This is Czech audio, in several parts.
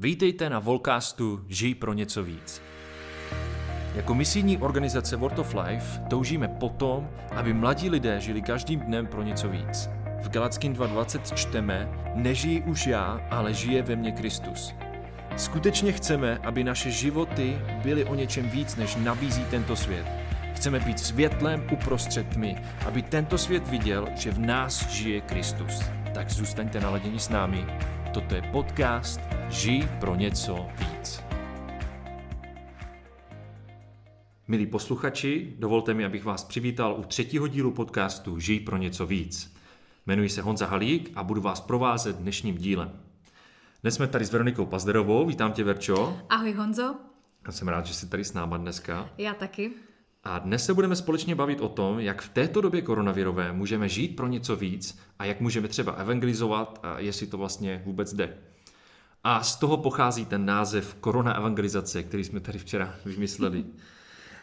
Vítejte na Volcastu Žij pro něco víc. Jako misijní organizace World of Life toužíme potom, aby mladí lidé žili každým dnem pro něco víc. V Galackým 2.20 čteme, nežijí už já, ale žije ve mně Kristus. Skutečně chceme, aby naše životy byly o něčem víc, než nabízí tento svět. Chceme být světlem uprostřed tmy, aby tento svět viděl, že v nás žije Kristus. Tak zůstaňte naladěni s námi. Toto je podcast Žij pro něco víc. Milí posluchači, dovolte mi, abych vás přivítal u třetího dílu podcastu Žij pro něco víc. Jmenuji se Honza Halík a budu vás provázet dnešním dílem. Dnes jsme tady s Veronikou Pazderovou. Vítám tě, Verčo. Ahoj Honzo. Já jsem rád, že jsi tady s náma dneska. Já taky. A dnes se budeme společně bavit o tom, jak v této době koronavirové můžeme žít pro něco víc a jak můžeme třeba evangelizovat a jestli to vlastně vůbec jde. A z toho pochází ten název korona evangelizace, který jsme tady včera vymysleli.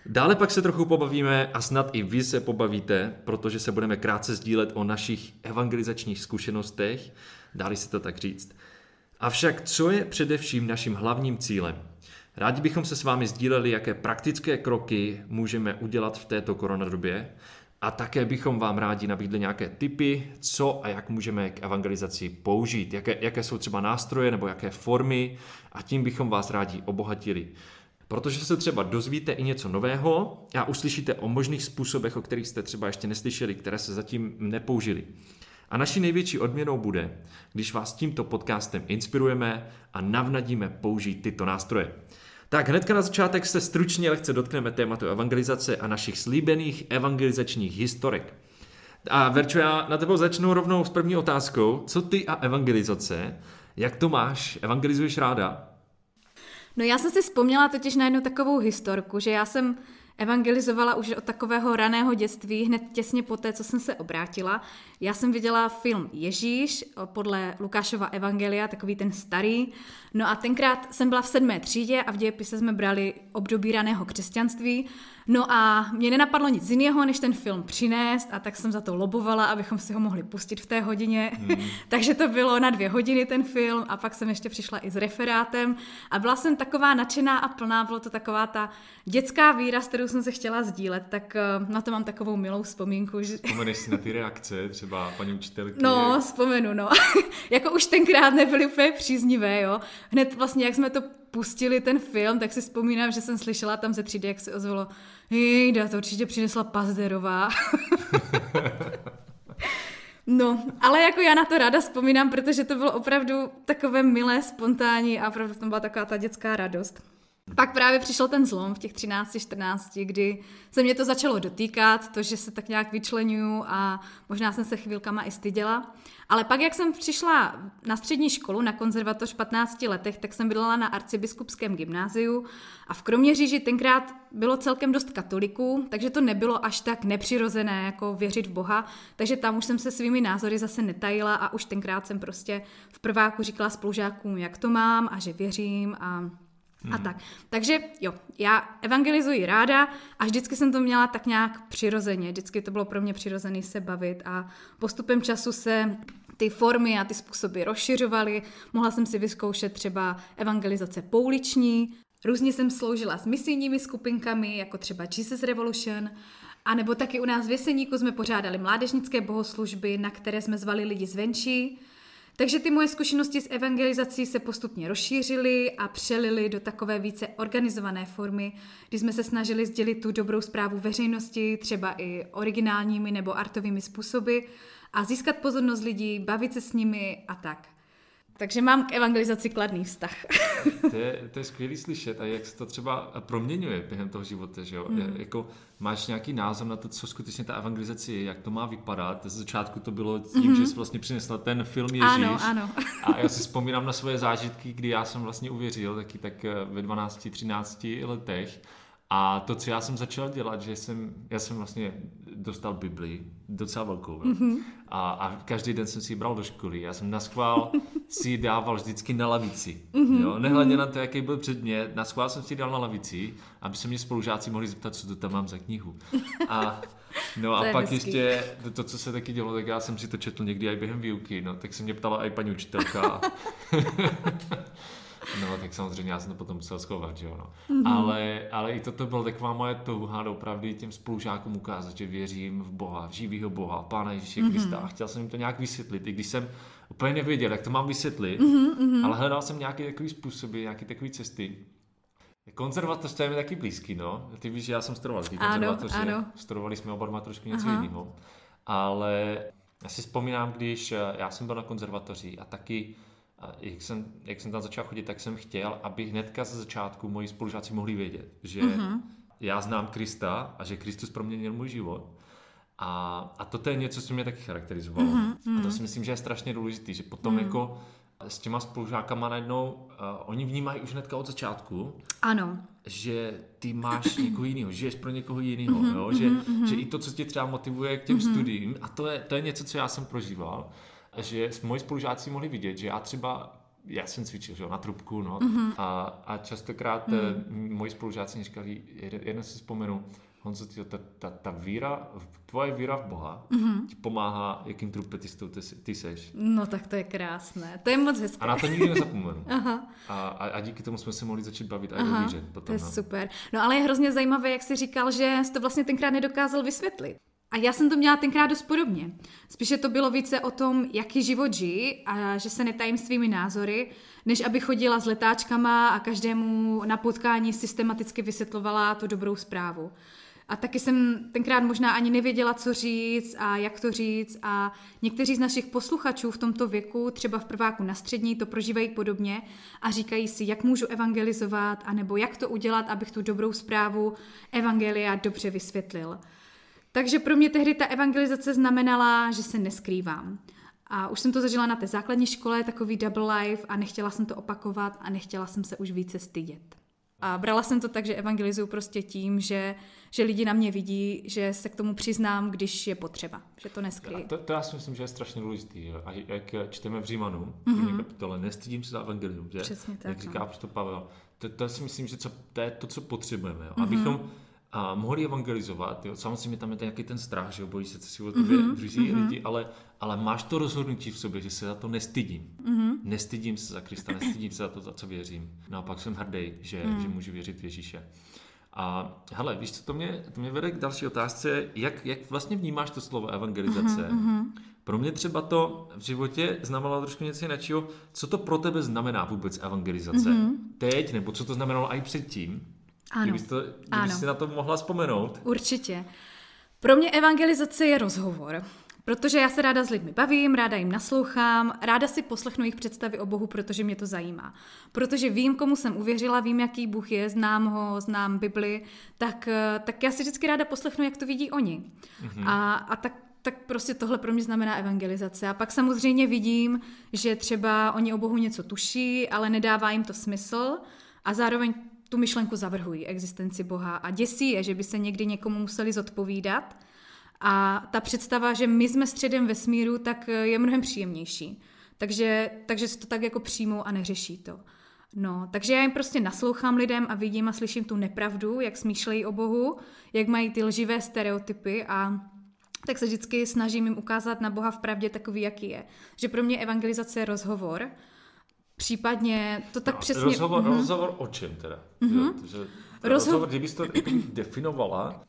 Dále pak se trochu pobavíme a snad i vy se pobavíte, protože se budeme krátce sdílet o našich evangelizačních zkušenostech, dáli se to tak říct. Avšak co je především naším hlavním cílem? Rádi bychom se s vámi sdíleli, jaké praktické kroky můžeme udělat v této koronadobě a také bychom vám rádi nabídli nějaké tipy, co a jak můžeme k evangelizaci použít, jaké, jaké jsou třeba nástroje nebo jaké formy a tím bychom vás rádi obohatili. Protože se třeba dozvíte i něco nového a uslyšíte o možných způsobech, o kterých jste třeba ještě neslyšeli, které se zatím nepoužili. A naší největší odměnou bude, když vás tímto podcastem inspirujeme a navnadíme použít tyto nástroje. Tak hnedka na začátek se stručně lehce dotkneme tématu evangelizace a našich slíbených evangelizačních historek. A Verčo, já na tebou začnu rovnou s první otázkou. Co ty a evangelizace? Jak to máš? Evangelizuješ ráda? No já jsem si vzpomněla totiž na jednu takovou historku, že já jsem evangelizovala už od takového raného dětství, hned těsně po té, co jsem se obrátila. Já jsem viděla film Ježíš podle Lukášova Evangelia, takový ten starý. No a tenkrát jsem byla v sedmé třídě a v dějepise jsme brali období raného křesťanství. No a mě nenapadlo nic jiného, než ten film přinést a tak jsem za to lobovala, abychom si ho mohli pustit v té hodině. Hmm. Takže to bylo na dvě hodiny ten film a pak jsem ještě přišla i s referátem a byla jsem taková nadšená a plná, bylo to taková ta dětská víra, s kterou jsem se chtěla sdílet, tak eh, na to mám takovou milou vzpomínku. Že... Vzpomeneš si na ty reakce, třeba paní učitelky? No, vzpomenu, no. jako už tenkrát nebyly úplně příznivé, jo. Hned vlastně, jak jsme to pustili ten film, tak si vzpomínám, že jsem slyšela tam ze třídy, jak se ozvalo, jejda, to určitě přinesla Pazderová. No, ale jako já na to ráda vzpomínám, protože to bylo opravdu takové milé, spontánní a opravdu tam byla taková ta dětská radost. Pak právě přišel ten zlom v těch 13-14, kdy se mě to začalo dotýkat, to, že se tak nějak vyčlenuju a možná jsem se chvílkama i styděla. Ale pak, jak jsem přišla na střední školu, na konzervatoř v 15 letech, tak jsem bydlela na arcibiskupském gymnáziu a v Kroměříži tenkrát bylo celkem dost katoliků, takže to nebylo až tak nepřirozené jako věřit v Boha, takže tam už jsem se svými názory zase netajila a už tenkrát jsem prostě v prváku říkala spolužákům, jak to mám a že věřím a a tak. Takže jo, já evangelizuji ráda a vždycky jsem to měla tak nějak přirozeně. Vždycky to bylo pro mě přirozené se bavit a postupem času se ty formy a ty způsoby rozšiřovaly. Mohla jsem si vyzkoušet třeba evangelizace pouliční, různě jsem sloužila s misijními skupinkami, jako třeba Jesus Revolution, a nebo taky u nás v Jeseníku jsme pořádali mládežnické bohoslužby, na které jsme zvali lidi zvenčí. Takže ty moje zkušenosti s evangelizací se postupně rozšířily a přelily do takové více organizované formy, kdy jsme se snažili sdělit tu dobrou zprávu veřejnosti, třeba i originálními nebo artovými způsoby a získat pozornost lidí, bavit se s nimi a tak. Takže mám k evangelizaci kladný vztah. to, je, to je skvělý slyšet a jak se to třeba proměňuje během toho života, že jo? Mm. Jako, máš nějaký názor na to, co skutečně ta evangelizace je, jak to má vypadat? Ze začátku to bylo tím, mm-hmm. že jsi vlastně přinesla ten film Ježíš. Ano, ano. a já si vzpomínám na svoje zážitky, kdy já jsem vlastně uvěřil, taky tak eh, ve 12-13 letech. A to, co já jsem začal dělat, že jsem, já jsem vlastně dostal Bibli, docela velkou. Mm-hmm. A, a každý den jsem si ji bral do školy. Já jsem na schvál si ji dával vždycky na lavici. Mm-hmm. Jo? Nehledě na to, jaký byl předmět, na schvál jsem si ji dal na lavici, aby se mě spolužáci mohli zeptat, co to tam mám za knihu. A No a pak hezký. ještě to, to, co se taky dělo, tak já jsem si to četl někdy i během výuky, no, tak se mě ptala i paní učitelka. No, tak samozřejmě já jsem to potom musel schovat, že jo, no. Mm-hmm. Ale, ale i toto byla taková moje touha opravdu těm spolužákům ukázat, že věřím v Boha, v živýho Boha, Pána Ježíše mm-hmm. Krista a chtěl jsem jim to nějak vysvětlit, i když jsem úplně nevěděl, jak to mám vysvětlit, mm-hmm. ale hledal jsem nějaké takové způsoby, nějaké takové cesty. Konzervatoř to je mi taky blízký, no. Ty víš, že já jsem studoval ty konzervatoře, ano, ano. studovali jsme oba dva trošku něco Aha. jiného. Ale já si vzpomínám, když eh, já jsem byl na konzervatoři a taky jak jsem, jak jsem tam začal chodit, tak jsem chtěl, aby hnedka ze začátku moji spolužáci mohli vědět, že uh-huh. já znám Krista a že Kristus proměnil můj život. A, a to je něco, co mě taky charakterizovalo. Uh-huh. A to si myslím, že je strašně důležité, že potom uh-huh. jako s těma spolužákama najednou, uh, oni vnímají už hnedka od začátku, ano. že ty máš někoho jiného, žiješ pro někoho jiného, jo? Že, uh-huh. že i to, co tě třeba motivuje k těm uh-huh. studiím, a to je, to je něco, co já jsem prožíval, že moji spolužáci mohli vidět, že já třeba já jsem cvičil že, na trubku no, mm-hmm. a, a častokrát mm. moji spolužáci mi říkali, jeden, si vzpomenu, Honzo, tyjo, ta, ta, ta víra, tvoje víra v Boha mm-hmm. ti pomáhá, jakým trumpetistou ty, ty seš. No tak to je krásné, to je moc hezké. A na to nikdy nezapomenu. Aha. A, a, a díky tomu jsme se mohli začít bavit a o víře. Potom, to je no. super. No ale je hrozně zajímavé, jak jsi říkal, že jsi to vlastně tenkrát nedokázal vysvětlit. A já jsem to měla tenkrát dost podobně. Spíše to bylo více o tom, jaký život žijí a že se netajím svými názory, než aby chodila s letáčkama a každému na potkání systematicky vysvětlovala tu dobrou zprávu. A taky jsem tenkrát možná ani nevěděla, co říct a jak to říct a někteří z našich posluchačů v tomto věku, třeba v prváku na střední, to prožívají podobně a říkají si, jak můžu evangelizovat, anebo jak to udělat, abych tu dobrou zprávu evangelia dobře vysvětlil. Takže pro mě tehdy ta evangelizace znamenala, že se neskrývám. A už jsem to zažila na té základní škole, takový double life a nechtěla jsem to opakovat a nechtěla jsem se už více stydět. A brala jsem to tak, že evangelizuju prostě tím, že, že lidi na mě vidí, že se k tomu přiznám, když je potřeba, že to neskryjí. To, to já si myslím, že je strašně důležitý. A jak čteme v Římanu, mm-hmm. kapitole, nestydím se za evangelium, že? Přesně tak. Jak říká no. Pavel, to, to si myslím, že co, to je to, co potřebujeme. Jo? Mm-hmm. Abychom a mohli evangelizovat. Jo. Samozřejmě tam je nějaký ten strach, že jo, bojí se, co si o tobě mm-hmm, drzí mm-hmm. lidi, ale, ale máš to rozhodnutí v sobě, že se za to nestydím. Mm-hmm. Nestydím se za Krista, nestydím se za to, za co věřím. No a pak jsem hrdý, že, mm. že můžu věřit v Ježíše. A hele, víš, co to mě, to mě vede k další otázce, jak, jak vlastně vnímáš to slovo evangelizace? Mm-hmm. Pro mě třeba to v životě znamenalo trošku něco jiného. Co to pro tebe znamená vůbec evangelizace? Mm-hmm. Teď, nebo co to znamenalo i předtím? Ano. Kdybys, to, kdybys ano. si na to mohla vzpomenout. Určitě. Pro mě evangelizace je rozhovor. Protože já se ráda s lidmi bavím, ráda jim naslouchám, ráda si poslechnu jejich představy o Bohu, protože mě to zajímá. Protože vím, komu jsem uvěřila, vím, jaký Bůh je, znám ho, znám Bibli, tak, tak já si vždycky ráda poslechnu, jak to vidí oni. Mm-hmm. A, a tak tak prostě tohle pro mě znamená evangelizace. A pak samozřejmě vidím, že třeba oni o Bohu něco tuší, ale nedává jim to smysl a zároveň tu myšlenku zavrhují, existenci Boha a děsí je, že by se někdy někomu museli zodpovídat. A ta představa, že my jsme středem vesmíru, tak je mnohem příjemnější. Takže, takže si to tak jako přijmou a neřeší to. No, takže já jim prostě naslouchám lidem a vidím a slyším tu nepravdu, jak smýšlejí o Bohu, jak mají ty lživé stereotypy a tak se vždycky snažím jim ukázat na Boha v pravdě takový, jaký je. Že pro mě evangelizace je rozhovor, Případně to tak no, přesně... Rozhovor, mm-hmm. rozhovor o čem teda? Mm-hmm. Že, Rozho... rozhovor, kdybys to definovala,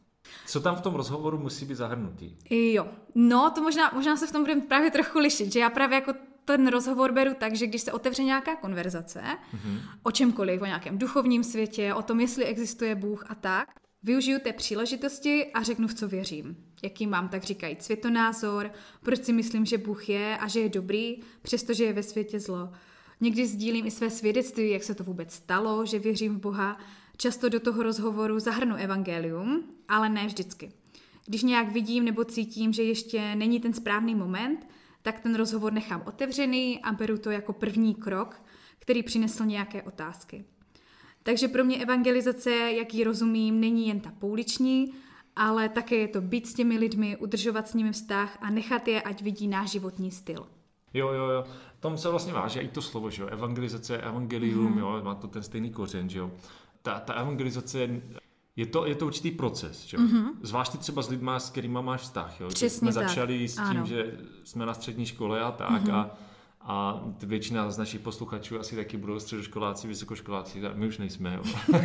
co tam v tom rozhovoru musí být zahrnutý? Jo, no to možná, možná se v tom budeme právě trochu lišit, že já právě jako ten rozhovor beru tak, že když se otevře nějaká konverzace mm-hmm. o čemkoliv, o nějakém duchovním světě, o tom, jestli existuje Bůh a tak, využiju té příležitosti a řeknu, v co věřím. Jaký mám, tak říkají, světonázor, proč si myslím, že Bůh je a že je dobrý, přestože je ve světě zlo. Někdy sdílím i své svědectví, jak se to vůbec stalo, že věřím v Boha. Často do toho rozhovoru zahrnu evangelium, ale ne vždycky. Když nějak vidím nebo cítím, že ještě není ten správný moment, tak ten rozhovor nechám otevřený a beru to jako první krok, který přinesl nějaké otázky. Takže pro mě evangelizace, jak ji rozumím, není jen ta pouliční, ale také je to být s těmi lidmi, udržovat s nimi vztah a nechat je, ať vidí náš životní styl. Jo, jo, jo. Tom se vlastně váže i to slovo, že jo. Evangelizace, evangelium, mm. jo, má to ten stejný kořen, že jo. Ta, ta evangelizace je to, je to určitý proces, že? Mm-hmm. Zvláště třeba s lidma, s kterými máš vztah. Jo? Přesně jsme tak. začali s tím, ano. že jsme na střední škole a tak mm-hmm. a, A většina z našich posluchačů asi taky budou středoškoláci, vysokoškoláci, my už nejsme. Jo.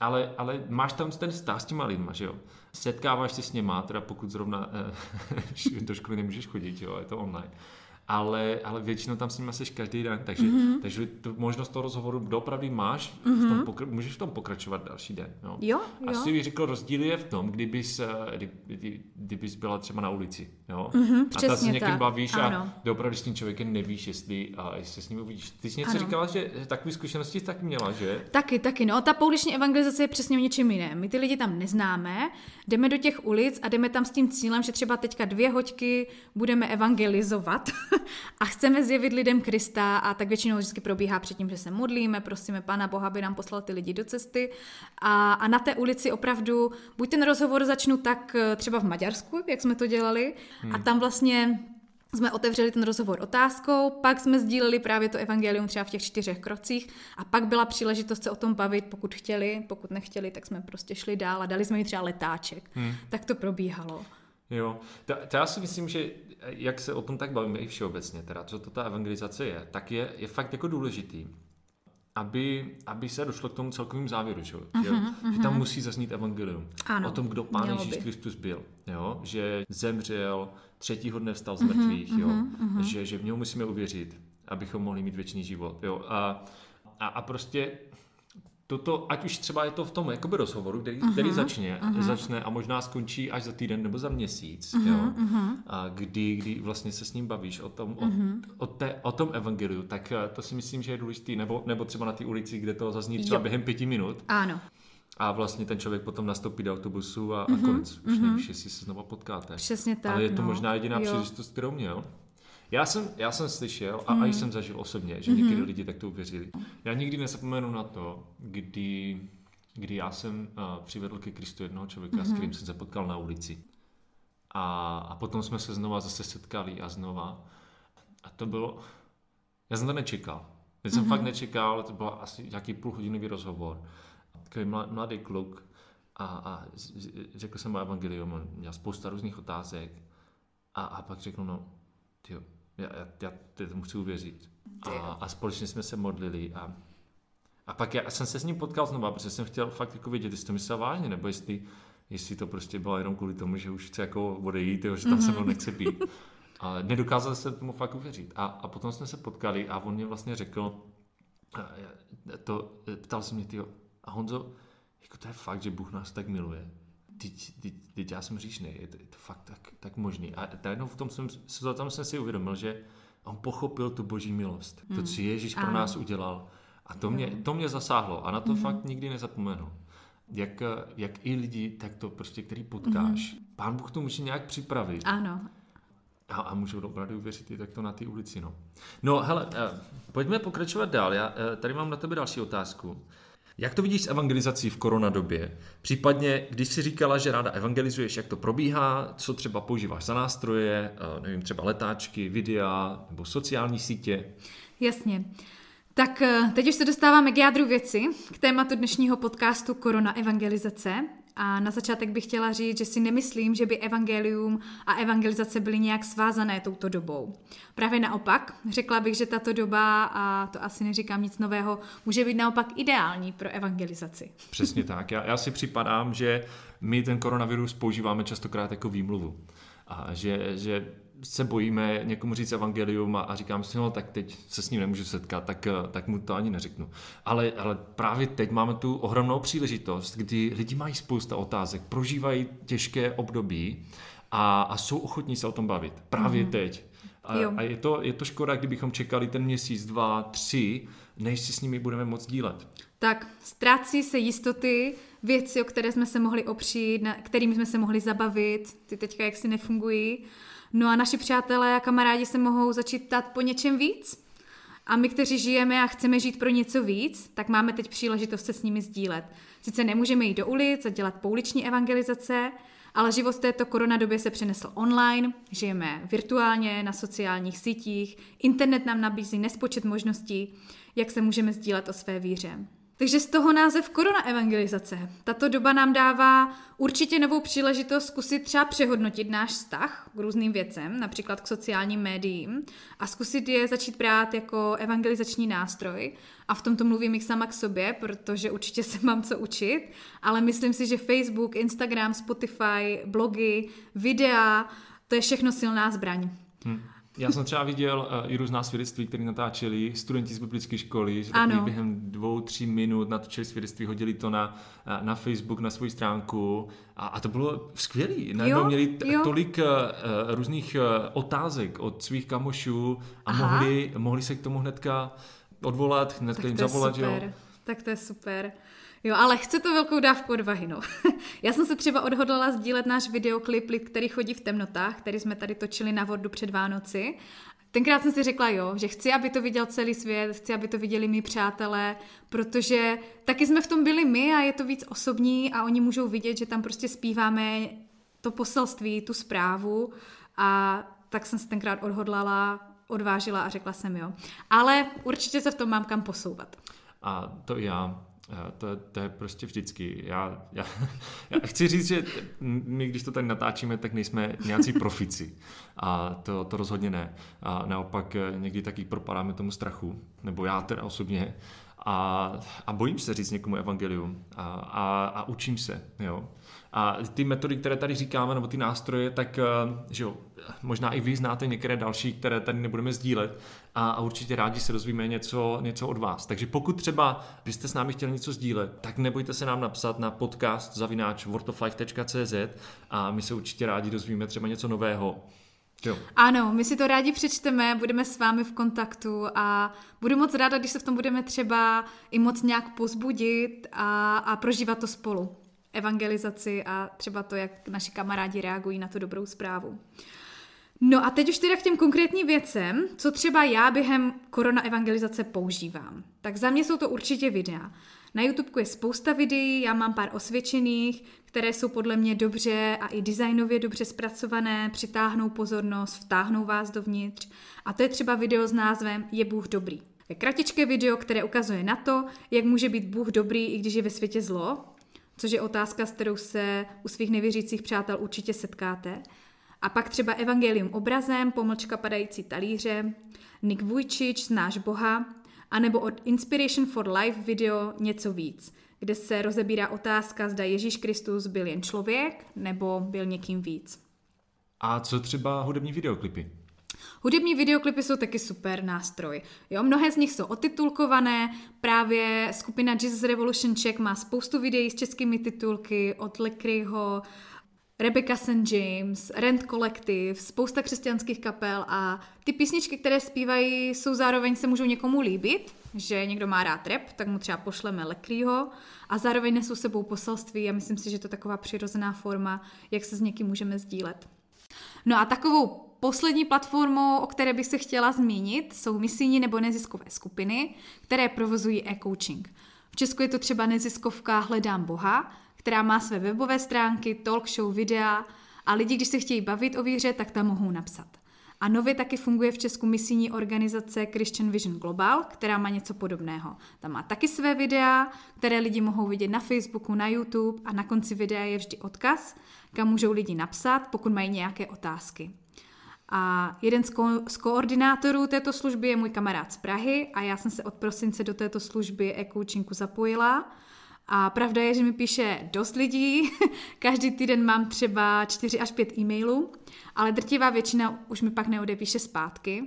ale, ale máš tam ten vztah s těma lidma, že jo? Setkáváš se s něma, teda pokud zrovna eh, do školy nemůžeš chodit, jo, je to online ale, ale většinou tam s nimi seš každý den, takže, mm-hmm. takže tu možnost toho rozhovoru doopravdy máš, mm-hmm. v tom mhm. pokra- můžeš v tom pokračovat další den. No. Jo, jo. Asi bych řekl, rozdíl je v tom, kdybys, eh, kdy, kdy, kdybys byla třeba na ulici. Jo? Mm-hmm, a ta se někým tak. bavíš ano. a doopravdy s tím člověkem nevíš, jestli, a jestli se s ním uvidíš. Ty jsi něco ano. říkala, že takové zkušenosti taky měla, že? Taky, taky. No, ta pouliční evangelizace je přesně o něčem jiném. My ty lidi tam neznáme, jdeme do těch ulic a jdeme tam s tím cílem, že třeba teďka dvě hoďky budeme evangelizovat a chceme zjevit lidem Krista a tak většinou vždycky probíhá předtím, že se modlíme, prosíme Pána Boha, aby nám poslal ty lidi do cesty a, a na té ulici opravdu, buď ten rozhovor začnu tak eh, třeba v Maďarsku, jak jsme to dělali, hmm. a tam vlastně jsme otevřeli ten rozhovor otázkou, pak jsme sdíleli právě to evangelium třeba v těch čtyřech krocích a pak byla příležitost se o tom bavit, pokud chtěli, pokud nechtěli, tak jsme prostě šli dál a dali jsme jim třeba letáček. Hmm. Tak to probíhalo. Jo, to, to já si myslím, že jak se o tom tak bavíme i všeobecně, teda, co to ta evangelizace je, tak je, je fakt jako důležitý, aby, aby se došlo k tomu celkovým závěru, že, uh-huh, že, uh-huh. že tam musí zaznít evangelium. Ano, o tom, kdo Pán Ježíš by. Kristus byl. Jo? Že zemřel, třetího dne vstal z mhm, mrtvých, uh-huh, jo? Uh-huh. Že, že v něho musíme uvěřit, abychom mohli mít věčný život. Jo? A, a, a prostě toto, ať už třeba je to v tom jakoby rozhovoru, který, uh-huh, který začne, uh-huh. začne a možná skončí až za týden nebo za měsíc, uh-huh, jo, uh-huh. A kdy, kdy vlastně se s ním bavíš o tom, uh-huh. o, o, té, o tom evangeliu, tak eh, to si myslím, že je důležitý, nebo, nebo třeba na té ulici, kde to zazní třeba jo. během pěti minut. Ano. A vlastně ten člověk potom nastoupí do autobusu a, uh-huh, a konec. Už uh-huh. nevíš, jestli se znovu potkáte. Přesně tak. Ale je to no. možná jediná příležitost, kterou měl. Já jsem, já jsem slyšel a, mm. a jsem zažil osobně, že mm-hmm. někdy lidi tak to uvěřili. Já nikdy nezapomenu na to, kdy, kdy já jsem uh, přivedl ke Kristu jednoho člověka, mm-hmm. s kterým jsem se potkal na ulici. A, a potom jsme se znova zase setkali a znova. A to bylo, já jsem to nečekal. Já jsem mm-hmm. fakt nečekal, to byl asi nějaký půlhodinový rozhovor. Takový mladý kluk a, a řekl jsem mu evangelium, měl spousta různých otázek. A, a pak řekl, no, tyjo, já, já, já tomu chci uvěřit. A, a společně jsme se modlili a, a pak já jsem se s ním potkal znovu, protože jsem chtěl fakt jako vědět, jestli to myslel vážně, nebo jestli, jestli to prostě bylo jenom kvůli tomu, že už chce jako odejít, jo, že tam mm-hmm. se mnou nechce být. Ale nedokázal jsem tomu fakt uvěřit. A, a potom jsme se potkali a on mě vlastně řekl, to, ptal se mě, tyjo, a Honzo, jako to je fakt, že Bůh nás tak miluje, teď, teď, teď já jsem říšný, je to, je to fakt tak, tak možný. A najednou v tom jsem, tam jsem si uvědomil, že on pochopil tu boží milost, hmm. to, co Ježíš pro nás udělal. A to mě, to mě zasáhlo a na to hmm. fakt nikdy nezapomenu. Jak, jak i lidi, tak to prostě, který potkáš. Hmm. Pán Bůh to může nějak připravit. Ano. A, a můžou opravdu uvěřit i takto na ty ulici. No, no hele, eh, pojďme pokračovat dál. Já eh, tady mám na tebe další otázku. Jak to vidíš s evangelizací v koronadobě? Případně, když si říkala, že ráda evangelizuješ, jak to probíhá, co třeba používáš za nástroje, eh, nevím, třeba letáčky, videa nebo sociální sítě? Jasně. Tak eh, teď už se dostáváme k jádru věci, k tématu dnešního podcastu Korona evangelizace. A na začátek bych chtěla říct, že si nemyslím, že by evangelium a evangelizace byly nějak svázané touto dobou. Právě naopak, řekla bych, že tato doba, a to asi neříkám nic nového, může být naopak ideální pro evangelizaci. Přesně tak. Já, já si připadám, že my ten koronavirus používáme častokrát jako výmluvu. A že, že se bojíme někomu říct evangelium a, a říkám si, no tak teď se s ním nemůžu setkat, tak, tak mu to ani neřeknu. Ale, ale právě teď máme tu ohromnou příležitost, kdy lidi mají spousta otázek, prožívají těžké období a, a jsou ochotní se o tom bavit. Právě mm. teď. A, a je, to, je to škoda, kdybychom čekali ten měsíc, dva, tři, než si s nimi budeme moc dílet. Tak, ztrácí se jistoty, věci, o které jsme se mohli opřít, na kterými jsme se mohli zabavit, ty teďka jaksi nefungují. No a naši přátelé a kamarádi se mohou začít ptát po něčem víc. A my, kteří žijeme a chceme žít pro něco víc, tak máme teď příležitost se s nimi sdílet. Sice nemůžeme jít do ulic a dělat pouliční evangelizace, ale život v této koronadobě se přenesl online, žijeme virtuálně na sociálních sítích, internet nám nabízí nespočet možností, jak se můžeme sdílet o své víře. Takže z toho název korona evangelizace. Tato doba nám dává určitě novou příležitost zkusit třeba přehodnotit náš vztah k různým věcem, například k sociálním médiím, a zkusit je začít brát jako evangelizační nástroj. A v tomto mluvím i sama k sobě, protože určitě se mám co učit, ale myslím si, že Facebook, Instagram, Spotify, blogy, videa, to je všechno silná zbraň. Hmm. Já jsem třeba viděl uh, i různá svědectví, které natáčeli studenti z biblické školy, že ano. během dvou, tří minut natočili svědectví, hodili to na, eh, na Facebook, na svou stránku a, a to bylo skvělé. Najednou měli t- tolik uh, různých uh, otázek od svých kamošů a mohli, mohli se k tomu hnedka odvolat, hnedka jim zavolat. Super. Jo. Tak to je super. Jo, ale chce to velkou dávku odvahy, no. Já jsem se třeba odhodlala sdílet náš videoklip který chodí v temnotách, který jsme tady točili na Vordu před Vánoci. Tenkrát jsem si řekla, jo, že chci, aby to viděl celý svět, chci, aby to viděli mý přátelé, protože taky jsme v tom byli my a je to víc osobní a oni můžou vidět, že tam prostě zpíváme to poselství, tu zprávu a tak jsem se tenkrát odhodlala, odvážila a řekla jsem jo. Ale určitě se v tom mám kam posouvat. A to já. To, to je prostě vždycky. Já, já, já chci říct, že my, když to tady natáčíme, tak nejsme nějací profici. A to, to rozhodně ne. A naopak eh, někdy taky propadáme tomu strachu, nebo já teda osobně. A, a bojím se říct někomu evangelium. A, a, a učím se. Jo. A ty metody, které tady říkáme, nebo ty nástroje, tak eh, že jo, možná i vy znáte některé další, které tady nebudeme sdílet a, a určitě rádi se dozvíme něco, něco od vás. Takže pokud třeba byste s námi chtěli něco sdílet, tak nebojte se nám napsat na podcast zavináč worldoflife.cz a my se určitě rádi dozvíme třeba něco nového. Jo. Ano, my si to rádi přečteme, budeme s vámi v kontaktu a budu moc ráda, když se v tom budeme třeba i moc nějak pozbudit a, a prožívat to spolu evangelizaci a třeba to, jak naši kamarádi reagují na tu dobrou zprávu. No a teď už teda k těm konkrétním věcem, co třeba já během korona evangelizace používám. Tak za mě jsou to určitě videa. Na YouTube je spousta videí, já mám pár osvědčených, které jsou podle mě dobře a i designově dobře zpracované, přitáhnou pozornost, vtáhnou vás dovnitř. A to je třeba video s názvem Je Bůh dobrý. Je kratičké video, které ukazuje na to, jak může být Bůh dobrý, i když je ve světě zlo, což je otázka, s kterou se u svých nevěřících přátel určitě setkáte. A pak třeba Evangelium obrazem, pomlčka padající talíře, Nick Vujčič, Znáš Boha, anebo od Inspiration for Life video něco víc, kde se rozebírá otázka, zda Ježíš Kristus byl jen člověk nebo byl někým víc. A co třeba hudební videoklipy? Hudební videoklipy jsou taky super nástroj. Jo, mnohé z nich jsou otitulkované, právě skupina Jesus Revolution Czech má spoustu videí s českými titulky od Lekryho, Rebecca St. James, Rent Collective, spousta křesťanských kapel a ty písničky, které zpívají, jsou zároveň se můžou někomu líbit, že někdo má rád rap, tak mu třeba pošleme Lekrýho a zároveň nesou sebou poselství a myslím si, že to je taková přirozená forma, jak se s někým můžeme sdílet. No a takovou poslední platformou, o které bych se chtěla zmínit, jsou misijní nebo neziskové skupiny, které provozují e-coaching. V Česku je to třeba neziskovka Hledám Boha, která má své webové stránky, talk show, videa a lidi, když se chtějí bavit o víře, tak tam mohou napsat. A nově taky funguje v Česku misijní organizace Christian Vision Global, která má něco podobného. Tam má taky své videa, které lidi mohou vidět na Facebooku, na YouTube a na konci videa je vždy odkaz, kam můžou lidi napsat, pokud mají nějaké otázky. A jeden z, ko- z koordinátorů této služby je můj kamarád z Prahy a já jsem se od prosince do této služby e-coachingu zapojila. A pravda je, že mi píše dost lidí, každý týden mám třeba 4 až 5 e-mailů, ale drtivá většina už mi pak neodepíše zpátky.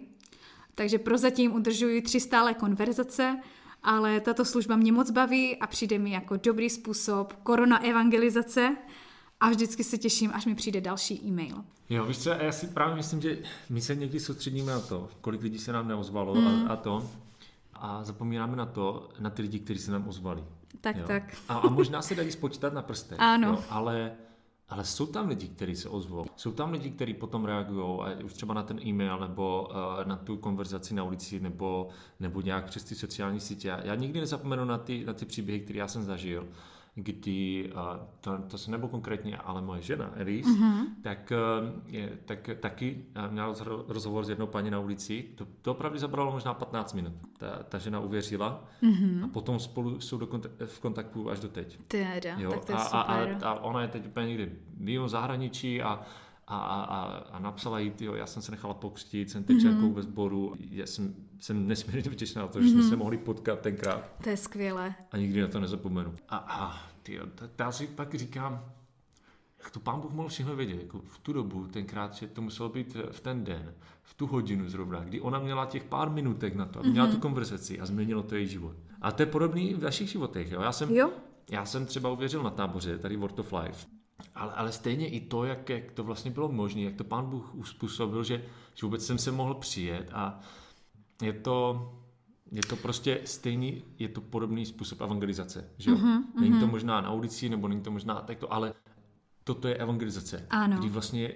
Takže prozatím udržuji tři stále konverzace, ale tato služba mě moc baví a přijde mi jako dobrý způsob korona evangelizace a vždycky se těším, až mi přijde další e-mail. Jo, víš co, já si právě myslím, že my se někdy soustředíme na to, kolik lidí se nám neozvalo mm. a, a to, a zapomínáme na to, na ty lidi, kteří se nám ozvali. Tak, jo. tak. A, a možná se dají spočítat na prstech. Ano. Jo, ale, ale jsou tam lidi, kteří se ozvou. Jsou tam lidi, kteří potom reagují, už třeba na ten e-mail, nebo uh, na tu konverzaci na ulici, nebo, nebo nějak přes ty sociální sítě. Já, já nikdy nezapomenu na ty, na ty příběhy, které já jsem zažil. Kdy to, to se nebo konkrétně, ale moje žena Elise, mm-hmm. tak, uh, je, tak taky měla rozhovor s jednou paní na ulici. To, to opravdu zabralo možná 15 minut. Ta, ta žena uvěřila mm-hmm. a potom spolu jsou do kontak- v kontaktu až do teď. Teda, jo? tak to je a, super. A, a, a ona je teď úplně někde mimo zahraničí a a, a, a napsala jí, jo, já jsem se nechala pokřtít, jsem teď mm-hmm. ve sboru, já jsem, jsem nesmírně vděčná na to, že mm-hmm. jsme mhm. se mohli potkat tenkrát. To je skvělé. A nikdy na to nezapomenu. A, a tyjo, já si pak říkám, jak to pán Bůh mohl všechno vědět, jako v tu dobu, tenkrát, že to muselo být v ten den, v tu hodinu zrovna, kdy ona měla těch pár minutek na to, aby měla mm-hmm. tu konverzaci a změnilo to její život. A to je podobný v vašich životech, jo? Já jsem, jo. já jsem třeba uvěřil na táboře, tady Word of Life, ale, ale stejně i to, jak, jak to vlastně bylo možné, jak to pán Bůh uspůsobil, že, že vůbec jsem se mohl přijet a je to, je to prostě stejný, je to podobný způsob evangelizace, že jo? Mm-hmm, není to mhm. možná na ulici, nebo není to možná takto, ale toto je evangelizace. Ano. Kdy vlastně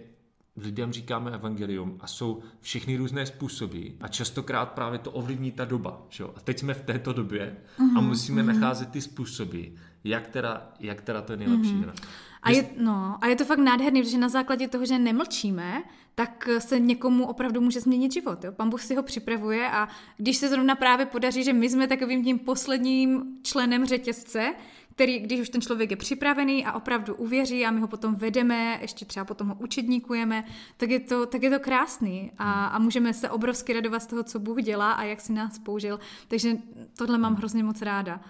lidem říkáme evangelium a jsou všechny různé způsoby a častokrát právě to ovlivní ta doba. Že jo? A teď jsme v této době mm-hmm, a mhm, musíme mm-hmm. nacházet ty způsoby, jak teda, jak teda to je nejlepší. Mm-hmm. A je, no, a je to fakt nádherný, protože na základě toho, že nemlčíme, tak se někomu opravdu může změnit život. Jo? Pan Bůh si ho připravuje a když se zrovna právě podaří, že my jsme takovým tím posledním členem řetězce, který, když už ten člověk je připravený a opravdu uvěří a my ho potom vedeme, ještě třeba potom ho učedníkujeme, tak je to, tak je to krásný a, a můžeme se obrovsky radovat z toho, co Bůh dělá a jak si nás použil. Takže tohle mám hrozně moc ráda.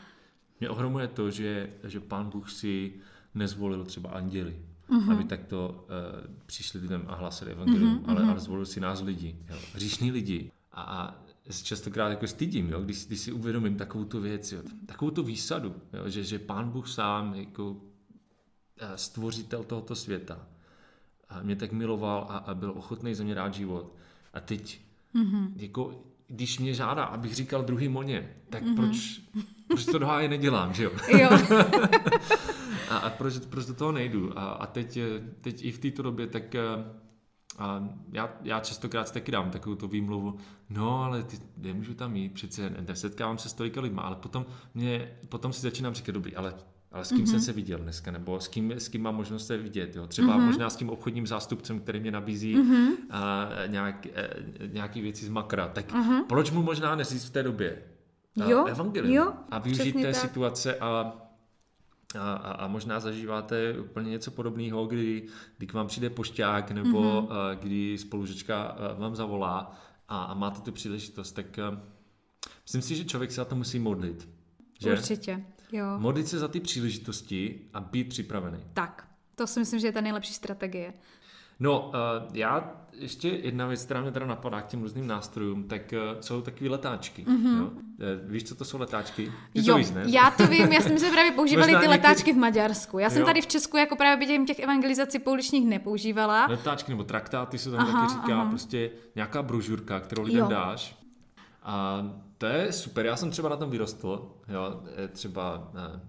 Mě ohromuje to, že, že Pán Bůh si nezvolil třeba anděli, uh-huh. aby takto uh, přišli lidem a hlásili evangelium, uh-huh, ale, ale zvolil si nás lidi, jo, říšní lidi. A, a častokrát jako stydím, jo, když, když si uvědomím takovou tu věc, jo, takovou tu výsadu, jo, že, že pán Bůh sám jako eh, stvořitel tohoto světa a mě tak miloval a, a byl ochotný za mě dát život. A teď, mm-hmm. jako, když mě žádá, abych říkal druhý moně, tak mm-hmm. proč, proč to doháje nedělám, že jo? jo. a, a proč, proč do toho nejdu? A, a teď, teď i v této době tak eh, a já, já častokrát taky dám takovou tu výmluvu, no ale ty, nemůžu tam jít, přece nesetkávám se s tolika lidma, ale potom, mě, potom si začínám říkat, dobrý, ale ale s kým mm-hmm. jsem se viděl dneska, nebo s kým, s kým mám možnost se vidět. Jo? Třeba mm-hmm. možná s tím obchodním zástupcem, který mě nabízí mm-hmm. a, nějak, a, e, nějaký věci z makra. Tak mm-hmm. proč mu možná neříct v té době a, jo, evangelium jo, a využít té tak. situace a a, a, a možná zažíváte úplně něco podobného, kdy, kdy k vám přijde pošťák nebo mm-hmm. kdy spolužečka vám zavolá a, a máte tu příležitost, tak a, myslím si, že člověk se za to musí modlit. Že? Určitě, jo. Modlit se za ty příležitosti a být připravený. Tak, to si myslím, že je ta nejlepší strategie. No, uh, já ještě jedna věc, která mě teda napadá k těm různým nástrojům, tak uh, jsou takové letáčky. Mm-hmm. Jo? Uh, víš, co to jsou letáčky? Ty jo, to víš, ne? já to vím, já jsem se právě používali ty někdy... letáčky v Maďarsku. Já jsem jo. tady v Česku jako právě během těch evangelizací pouličních nepoužívala. Letáčky nebo traktáty se tam aha, taky říká, aha. prostě nějaká brožurka, kterou lidem jo. dáš. A to je super, já jsem třeba na tom vyrostl, jo, třeba ne,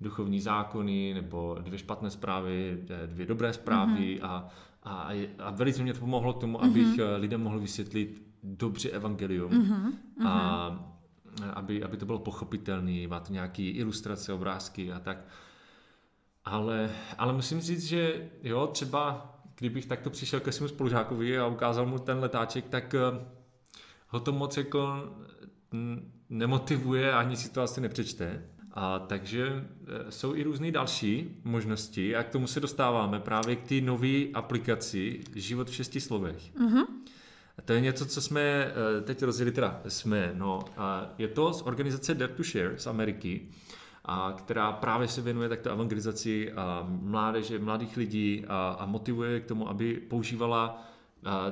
duchovní zákony nebo dvě špatné zprávy, dvě dobré zprávy mm-hmm. a a, a velice mě to pomohlo k tomu, abych mm-hmm. lidem mohl vysvětlit dobře evangelium mm-hmm. a aby, aby to bylo pochopitelné, má to nějaké ilustrace, obrázky a tak. Ale, ale musím říct, že jo, třeba kdybych takto přišel ke svému spolužákovi a ukázal mu ten letáček, tak eh, ho to moc jako nemotivuje, ani si to asi nepřečte. A takže e, jsou i různé další možnosti a k tomu se dostáváme právě k té nové aplikaci Život v šesti slovech. Mm-hmm. A to je něco, co jsme e, teď rozjeli, teda jsme, no, a je to z organizace Dare to Share z Ameriky, a která právě se věnuje takto evangelizaci a mládeže, mladých lidí a, a motivuje k tomu, aby používala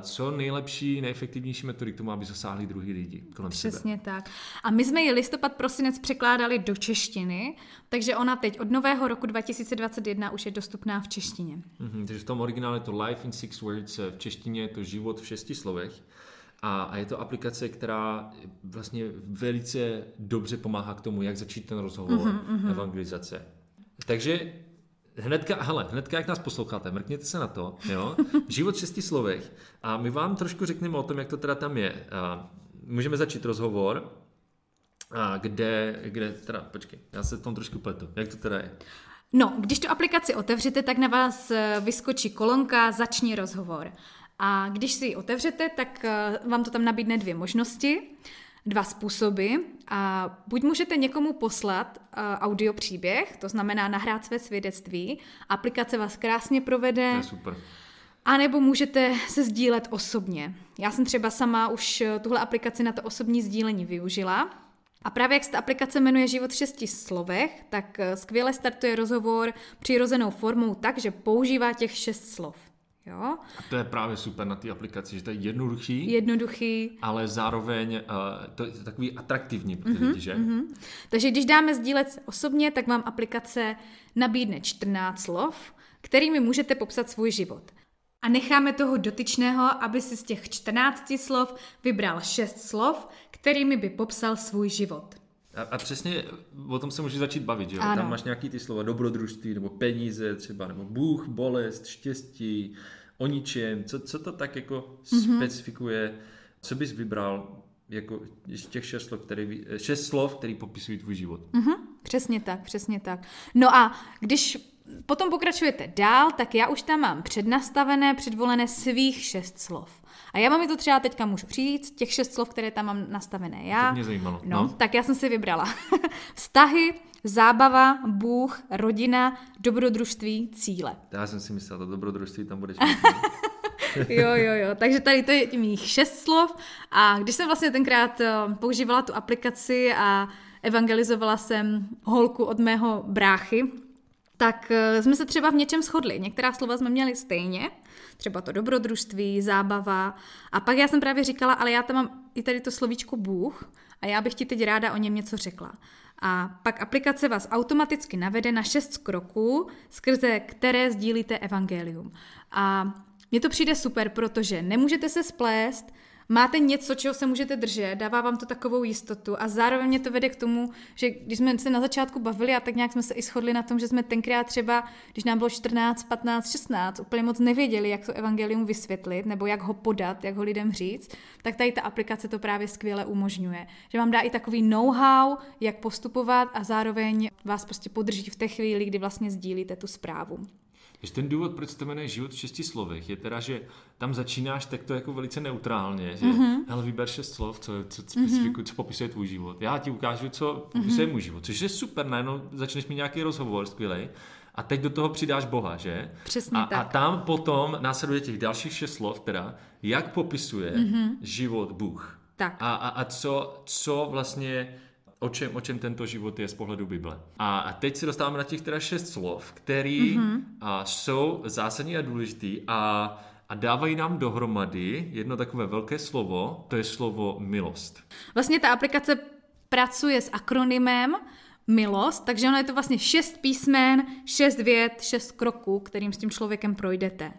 co nejlepší, nejefektivnější metody k tomu, aby zasáhli druhý lidi kolem Přesně sebe. tak. A my jsme ji listopad, prosinec překládali do češtiny, takže ona teď od nového roku 2021 už je dostupná v češtině. Mm-hmm, takže v tom originále je to Life in Six Words, v češtině je to život v šesti slovech. A, a je to aplikace, která vlastně velice dobře pomáhá k tomu, jak začít ten rozhovor mm-hmm, evangelizace. Takže hnedka, hele, hnedka, jak nás posloucháte, mrkněte se na to, jo? Život v šesti slovech. A my vám trošku řekneme o tom, jak to teda tam je. A můžeme začít rozhovor. A kde, kde teda, počkej, já se v tom trošku pletu. Jak to teda je? No, když tu aplikaci otevřete, tak na vás eh, vyskočí kolonka Začni rozhovor. A když si ji otevřete, tak eh, vám to tam nabídne dvě možnosti, dva způsoby. A buď můžete někomu poslat uh, audio příběh, to znamená nahrát své svědectví, aplikace vás krásně provede. To je super. A nebo můžete se sdílet osobně. Já jsem třeba sama už tuhle aplikaci na to osobní sdílení využila. A právě jak se ta aplikace jmenuje Život v šesti slovech, tak skvěle startuje rozhovor přirozenou formou tak, že používá těch šest slov. Jo? A to je právě super na té aplikaci, že to je jednoduchý, Jednoduchý. ale zároveň uh, to je takový atraktivní pro ty mm-hmm, lidi, že? Mm-hmm. Takže když dáme sdílet osobně, tak vám aplikace nabídne 14 slov, kterými můžete popsat svůj život. A necháme toho dotyčného, aby si z těch 14 slov vybral 6 slov, kterými by popsal svůj život. A, a přesně o tom se může začít bavit, že jo? Tam máš nějaký ty slova dobrodružství, nebo peníze třeba, nebo Bůh, bolest, štěstí, o ničem, co, co to tak jako mm-hmm. specifikuje, co bys vybral jako těch šest slov, který, šest slov, který popisují tvůj život. Mm-hmm. Přesně tak, přesně tak. No a když potom pokračujete dál, tak já už tam mám přednastavené, předvolené svých šest slov. A já vám mi to třeba teďka můžu říct, těch šest slov, které tam mám nastavené já. To mě zajímalo. No, no. tak já jsem si vybrala. Vztahy, zábava, Bůh, rodina, dobrodružství, cíle. Já jsem si myslela, to dobrodružství tam budeš jo, jo, jo. Takže tady to je mých šest slov. A když jsem vlastně tenkrát eh, používala tu aplikaci a evangelizovala jsem holku od mého bráchy, tak eh, jsme se třeba v něčem shodli. Některá slova jsme měli stejně, třeba to dobrodružství, zábava. A pak já jsem právě říkala, ale já tam mám i tady to slovíčko Bůh a já bych ti teď ráda o něm něco řekla. A pak aplikace vás automaticky navede na šest kroků, skrze které sdílíte evangelium. A mně to přijde super, protože nemůžete se splést, máte něco, čeho se můžete držet, dává vám to takovou jistotu a zároveň mě to vede k tomu, že když jsme se na začátku bavili a tak nějak jsme se i shodli na tom, že jsme tenkrát třeba, když nám bylo 14, 15, 16, úplně moc nevěděli, jak to evangelium vysvětlit nebo jak ho podat, jak ho lidem říct, tak tady ta aplikace to právě skvěle umožňuje. Že vám dá i takový know-how, jak postupovat a zároveň vás prostě podrží v té chvíli, kdy vlastně sdílíte tu zprávu. Že ten důvod, proč to jmenuje život v šesti slovech, je teda, že tam začínáš tak to jako velice neutrálně, že mm-hmm. hele, vyber šest slov, co, co, mm-hmm. co popisuje tvůj život. Já ti ukážu, co popisuje mm-hmm. můj život, což je super, najednou začneš mít nějaký rozhovor skvělý. A teď do toho přidáš Boha, že? Přesně a, tak. a tam potom následuje těch dalších šest slov, teda, jak popisuje mm-hmm. život Bůh. Tak. A, a, a co, co vlastně o čem, o čem tento život je z pohledu Bible. A teď se dostáváme na těch teda šest slov, které mm-hmm. jsou zásadní a důležitý a, a dávají nám dohromady jedno takové velké slovo, to je slovo milost. Vlastně ta aplikace pracuje s akronymem milost, takže ono je to vlastně šest písmen, šest vět, šest kroků, kterým s tím člověkem projdete.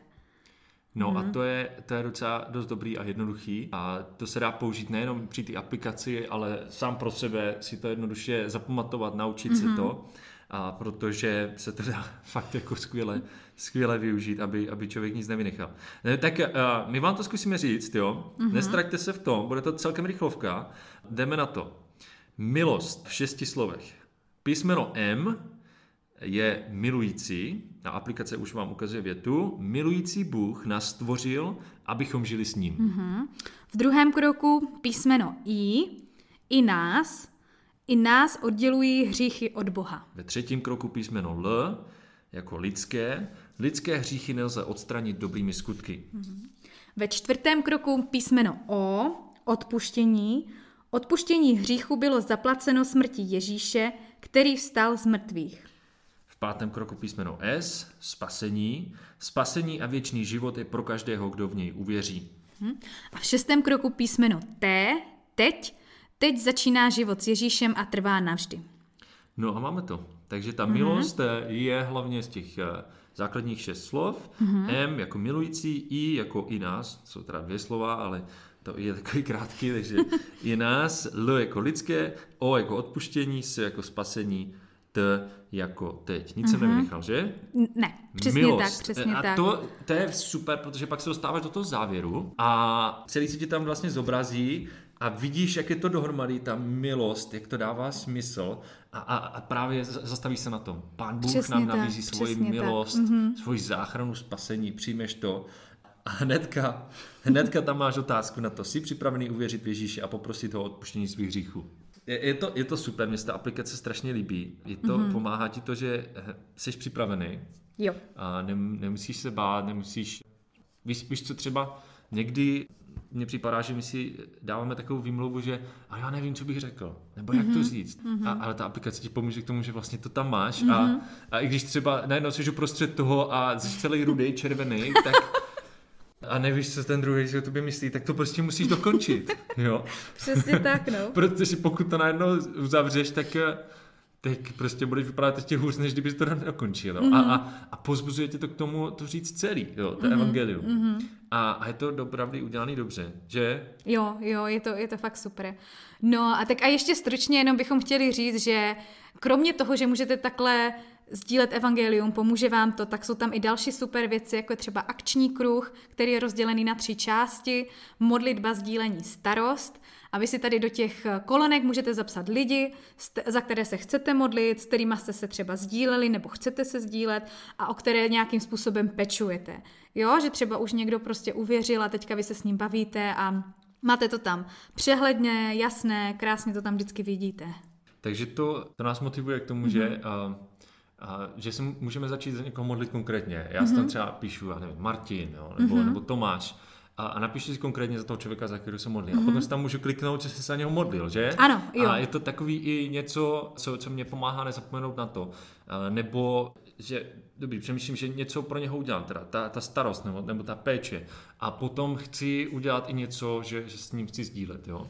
No hmm. a to je, to je docela dost dobrý a jednoduchý a to se dá použít nejenom při té aplikaci, ale sám pro sebe si to jednoduše zapamatovat, naučit hmm. se to, a protože se to dá fakt jako skvěle, skvěle využít, aby, aby člověk nic nevynechal. Ne, tak uh, my vám to zkusíme říct, jo, hmm. nestraťte se v tom, bude to celkem rychlovka, jdeme na to. Milost v šesti slovech. Písmeno M je milující, a aplikace už vám ukazuje větu, milující Bůh nás stvořil, abychom žili s ním. Mm-hmm. V druhém kroku písmeno I, i nás, i nás oddělují hříchy od Boha. Ve třetím kroku písmeno L, jako lidské, lidské hříchy nelze odstranit dobrými skutky. Mm-hmm. Ve čtvrtém kroku písmeno O, odpuštění, odpuštění hříchu bylo zaplaceno smrtí Ježíše, který vstal z mrtvých pátém kroku písmeno S, spasení. Spasení a věčný život je pro každého, kdo v něj uvěří. Hmm. A v šestém kroku písmeno T, teď. Teď začíná život s Ježíšem a trvá navždy. No a máme to. Takže ta mm-hmm. milost eh, je hlavně z těch eh, základních šest slov. Mm-hmm. M jako milující, I jako i nás, jsou teda dvě slova, ale to je takový krátký, takže i nás, L jako lidské, O jako odpuštění, S jako spasení, T jako teď. Nic mm-hmm. jsem mhm. nevynechal, že? Ne, přesně Milost. tak, přesně a tak. To, to je super, protože pak se dostáváš do toho závěru a celý si ti tam vlastně zobrazí a vidíš, jak je to dohromady, ta milost, jak to dává smysl a, a, a právě zastaví se na tom. Pán Bůh Přesně nám tak, nabízí svoji přesně tak. milost, Mhm. svoji záchranu, spasení, přijmeš to a hnedka, hnedka tam máš otázku na to. Jsi připravený uvěřit v Ježíše a poprosit ho o odpuštění svých hříchů. Je, je, to, je to super, mě se ta aplikace strašně líbí. Je to, Mhm. Pomáhá ti to, že eh, jsi připravený Jo. a nem, nemusíš se bát, nemusíš... Víš, víš co třeba někdy mně připadá, že my si dáváme takovou výmluvu, že a já nevím, co bych řekl, nebo jak to říct. A, ale ta aplikace ti pomůže k tomu, že vlastně to tam máš a, a i když třeba najednou jsi uprostřed toho a jsi celý rudý, červený, tak a nevíš, co ten druhý si o tobě myslí, tak to prostě musíš dokončit. Jo? Přesně tak, no. Protože pokud to najednou uzavřeš, tak, eh, tak prostě budeš vypadat ještě hůř, než kdybys to nedokončil. Mm-hmm. A, a, a pozbuzuje tě to k tomu to říct celý, jo, to mm-hmm. evangelium. Mm-hmm. A, a je to dopravdy udělaný dobře, že? Jo, jo, je to, je to fakt super. No a tak a ještě stručně jenom bychom chtěli říct, že kromě toho, že můžete takhle sdílet evangelium, pomůže vám to, tak jsou tam i další super věci, jako je třeba akční kruh, který je rozdělený na tři části, modlitba, sdílení, starost. A vy si tady do těch kolonek můžete zapsat lidi, za které se chcete modlit, s kterými jste se třeba sdíleli nebo chcete se sdílet a o které nějakým způsobem pečujete. Jo, že třeba už někdo prostě uvěřil a teďka vy se s ním bavíte a máte to tam přehledně, jasné, krásně to tam vždycky vidíte. Takže to, to nás motivuje k tomu, mm-hmm. že, a, že se můžeme začít za někoho modlit konkrétně. Já mm-hmm. si tam třeba píšu, já nevím, Martin, jo, nebo, mm-hmm. nebo Tomáš. A, a napíšu si konkrétně za toho člověka, za kterého se modlí. Mm-hmm. A potom si tam můžu kliknout, že se za něho modlil, že? Ano, jo. A je to takový i něco, co, co mě pomáhá nezapomenout na to. A, nebo, že, dobrý, přemýšlím, že něco pro něho udělám, teda ta, ta starost nebo, nebo ta péče. A potom chci udělat i něco, že, že s ním chci sdílet, jo.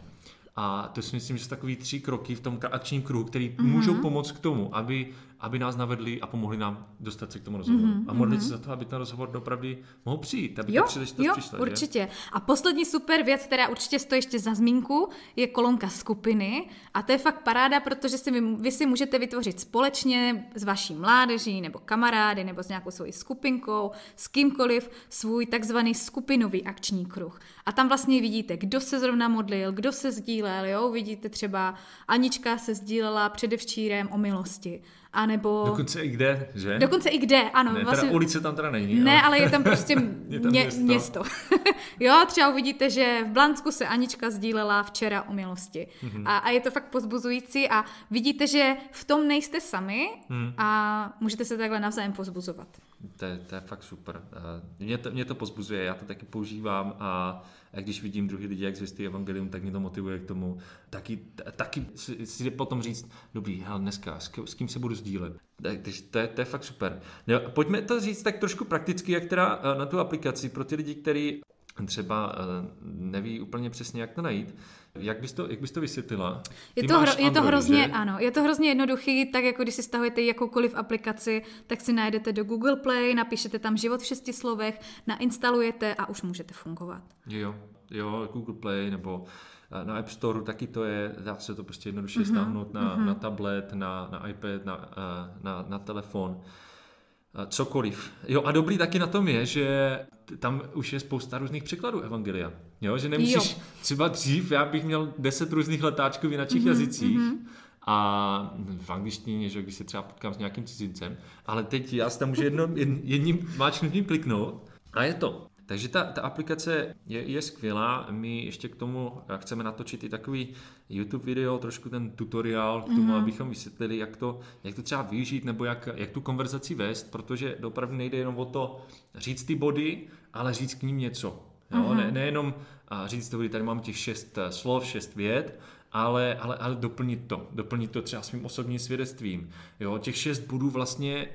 A to si myslím, že jsou takový tři kroky v tom akčním kruhu, který mm-hmm. můžou pomoct k tomu, aby, aby nás navedli a pomohli nám dostat se k tomu rozhovoru. Mm-hmm. A modlit se za to, aby ten rozhovor opravdu mohl přijít, aby Jo, ta příležitost jo, přišla. určitě. Že? A poslední super věc, která určitě stojí ještě za zmínku, je kolonka skupiny. A to je fakt paráda, protože si vy, vy si můžete vytvořit společně s vaší mládeží nebo kamarády nebo s nějakou svojí skupinkou, s kýmkoliv svůj takzvaný skupinový akční kruh. A tam vlastně vidíte, kdo se zrovna modlil, kdo se sdílel, jo? Vidíte třeba Anička se sdílela předevčírem o milosti. A nebo... Dokonce i kde, že? Dokonce i kde, ano. ne, vlastně... teda ulice tam teda není. Ne, ale je tam prostě Je tam mě, město. město. jo, třeba uvidíte, že v Blansku se Anička sdílela včera o milosti. Mhm. A, a je to fakt pozbuzující a vidíte, že v tom nejste sami Mhm. a můžete se takhle navzájem pozbuzovat. To je, to je fakt super. Eh, Mě to, mě to pozbuzuje, já to taky používám a když vidím druhý lidi, jak zvěstí evangelium, tak mě to motivuje k tomu. Taky, taky si, potom říct, dobrý, hele, dneska, s, kým- se budu sdílet. Tak, takže to, je, to je fakt super. No, pojďme to říct tak trošku prakticky, jak teda eh, na tu aplikaci pro ty lidi, kteří třeba eh, neví úplně přesně, jak to najít. Jak bys to, jak bys to vysvětlila? Je to, hro, je to Android, hrozně, že? ano, je to hrozně jednoduchý, tak jako když si stahujete jakoukoliv aplikaci, tak si najdete do Google Play, napíšete tam život v šesti slovech, nainstalujete a už můžete fungovat. Jo, jo, Google Play nebo eh, na App Store taky to je, dá se to prostě jednoduše Mhm, mm-hmm, stáhnout na, mm-hmm. na tablet, na, na iPad, na, eh, na, na telefon, eh, cokoliv. Jo a dobrý taky na tom je, že tam už je spousta různých překladů Evangelia. Jo, že nemusíš, Jo. třeba dřív já bych měl deset různých letáčků v jiných Mhm, mm-hmm, jazycích, mm-hmm. a v angličtině, že když se třeba potkám s nějakým cizincem, ale teď já si tam můžu jedno, jed- jedním máčknutím kliknout a je to. Takže ta, ta aplikace je, je skvělá, my ještě k tomu chceme natočit i takový YouTube video, trošku ten tutoriál k tomu, mm-hmm. abychom vysvětlili, jak to, jak to třeba využít, nebo jak, jak tu konverzaci vést, protože opravdu nejde jenom o to říct ty body, ale říct k ním něco. Jo? Mm-hmm. Ne, nejenom říct tady mám těch šest eh, slov, šest vět, ale, ale, ale doplnit to. Doplnit to třeba svým osobním svědectvím. Jo, těch šest bodů vlastně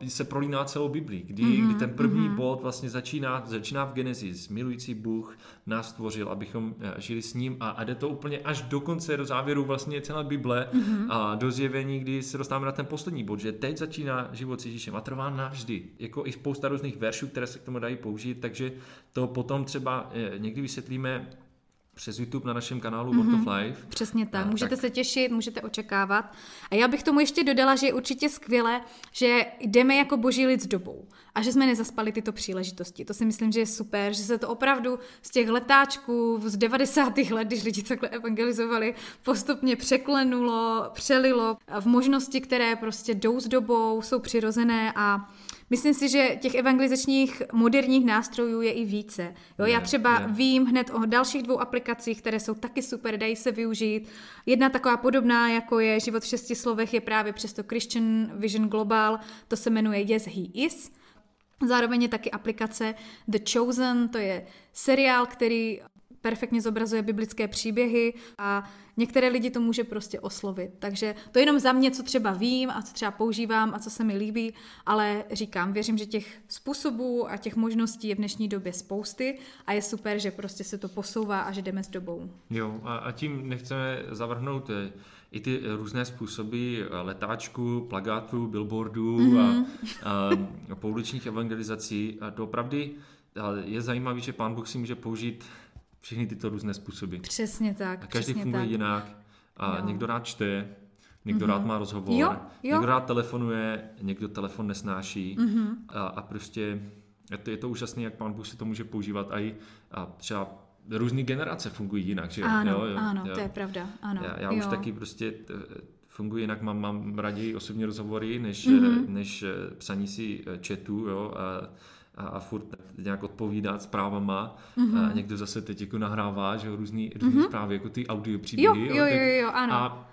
uh, se prolíná celou Biblii, kdy, mm-hmm, kdy ten první mm-hmm. bod vlastně začíná, začíná v Genesis. Milující Bůh nás stvořil, abychom uh, žili s ním a, a jde to úplně až do konce, do závěru vlastně celé Bible mm-hmm. a do zjevení, kdy se dostáváme na ten poslední bod, že teď začíná život s Ježíšem a trvá navždy. Jako i spousta různých veršů, které se k tomu dají použít, takže to potom třeba eh, někdy vysvětlíme přes YouTube na našem kanálu mm-hmm. Word of Life. Přesně tak. A, můžete tak. se těšit, můžete očekávat. A já bych tomu ještě dodala, že je určitě skvělé, že jdeme jako boží lid s dobou a že jsme nezaspali tyto příležitosti. To si myslím, že je super, že se to opravdu z těch letáčků z 90. let, když lidi takhle evangelizovali, postupně překlenulo, přelilo v možnosti, které prostě jdou s dobou, jsou přirozené a Myslím si, že těch evangelizačních moderních nástrojů je i více. Jo, já třeba je. vím hned o dalších dvou aplikacích, které jsou taky super, dají se využít. Jedna taková podobná, jako je Život v šesti slovech, je právě přesto Christian Vision Global, to se jmenuje Yes, He Is. Zároveň je taky aplikace The Chosen, to je seriál, který perfektně zobrazuje biblické příběhy a některé lidi to může prostě oslovit. Takže to je jenom za mě, co třeba vím a co třeba používám a co se mi líbí, ale říkám, věřím, že těch způsobů a těch možností je v dnešní době spousty a je super, že prostě se to posouvá a že jdeme s dobou. Jo, a, a tím nechceme zavrhnout eh, i ty různé způsoby eh, letáčků, plagátů, billboardů mm-hmm. a, mhm. a pouličních evangelizací. A to opravdu je zajímavé, že pán Bůh si může použít všechny tyto různé způsoby. Přesně tak. A každý funguje tak. jinak. A jo. někdo rád čte, někdo mm-hmm. rád má rozhovor, jo, jo. někdo rád telefonuje, někdo telefon nesnáší. Mm-hmm. A, a prostě je to, je to úžasné, jak pán Bůh si to může používat a i a třeba různé generace fungují jinak. Že? Ano, jo, jo, ano, jo. to je pravda. Ano, já já jo. už taky prostě funguji jinak, mám, mám raději osobní rozhovory, než, mm-hmm. než eh, psaní si eh, jo, a, a, a furt nějak odpovídat zprávama. Mm-hmm. A někdo zase teď jako nahrává, že různý, různý mm-hmm. zprávy, jako ty audio příběhy. Jo, jo, jo, jo, ano. A,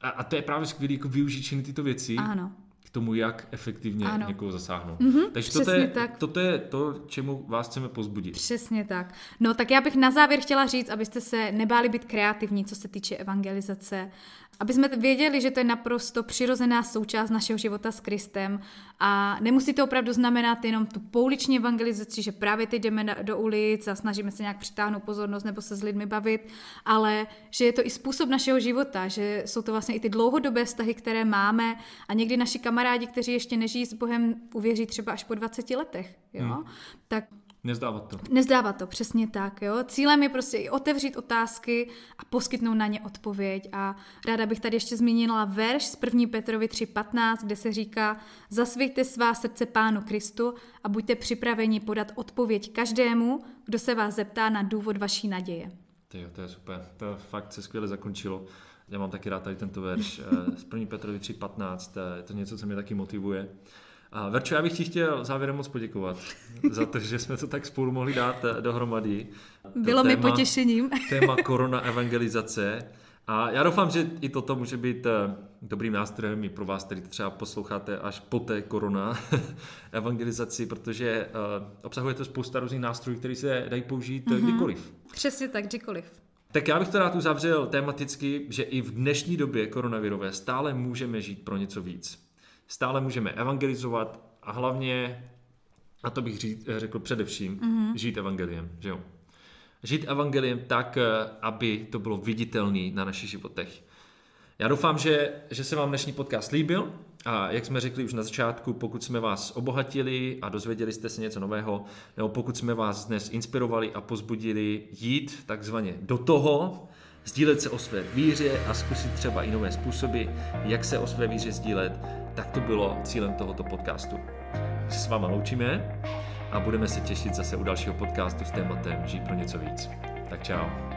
a, a to je právě skvělé jako využít všechny tyto věci. Ano k tomu, jak efektivně ano. někoho zasáhnout. Mm-hmm, Takže toto je, tak. toto je to, čemu vás chceme pozbudit. Přesně tak. No tak já bych na závěr chtěla říct, abyste se nebáli být kreativní, co se týče evangelizace, aby jsme věděli, že to je naprosto přirozená součást našeho života s Kristem a nemusí to opravdu znamenat jenom tu pouliční evangelizaci, že právě teď jdeme do ulic a snažíme se nějak přitáhnout pozornost nebo se s lidmi bavit, ale že je to i způsob našeho života, že jsou to vlastně i ty dlouhodobé vztahy, které máme a někdy naši kamarádi, kteří ještě nežijí s Bohem, uvěří třeba až po 20 letech. Jo? Hmm. Tak Nezdávat to. Nezdávat to, přesně tak. Jo? Cílem je prostě i otevřít otázky a poskytnout na ně odpověď. A ráda bych tady ještě zmínila verš z 1. Petrovi 3.15, kde se říká Zasvěďte svá srdce Pánu Kristu a buďte připraveni podat odpověď každému, kdo se vás zeptá na důvod vaší naděje. Tyjo, to je super. To fakt se skvěle zakončilo. Já mám taky rád tady tento verš eh, z 1. Petrovi 3.15. Je to něco, co mě taky motivuje. A Verčo, já bych ti chtěl závěrem moc poděkovat za to, že jsme to tak spolu mohli dát eh, dohromady. Bylo téma, mi potěšením. téma korona evangelizace. A já doufám, že i toto může být eh, dobrým nástrojem i pro vás, který třeba posloucháte až po té korona evangelizaci, protože eh, obsahuje to spousta různých nástrojů, které se dají použít mm-hmm. kdykoliv. Přesně tak, kdykoliv. Tak já bych to rád uzavřel tematicky, že i v dnešní době koronavirové stále můžeme žít pro něco víc stále můžeme evangelizovat a hlavně, a to bych říct, řekl především, mm-hmm. žít evangeliem, že jo. Žít evangeliem tak, aby to bylo viditelné na našich životech. Já doufám, že, že se vám dnešní podcast líbil a jak jsme řekli už na začátku, pokud jsme vás obohatili a dozvěděli jste se něco nového, nebo pokud jsme vás dnes inspirovali a pozbudili jít takzvaně do toho, sdílet se o své víře a zkusit třeba i nové způsoby, jak se o své víře sdílet, tak to bylo cílem tohoto podcastu. My se s váma loučíme a budeme se těšit zase u dalšího podcastu s tématem Žít pro něco víc. Tak čau.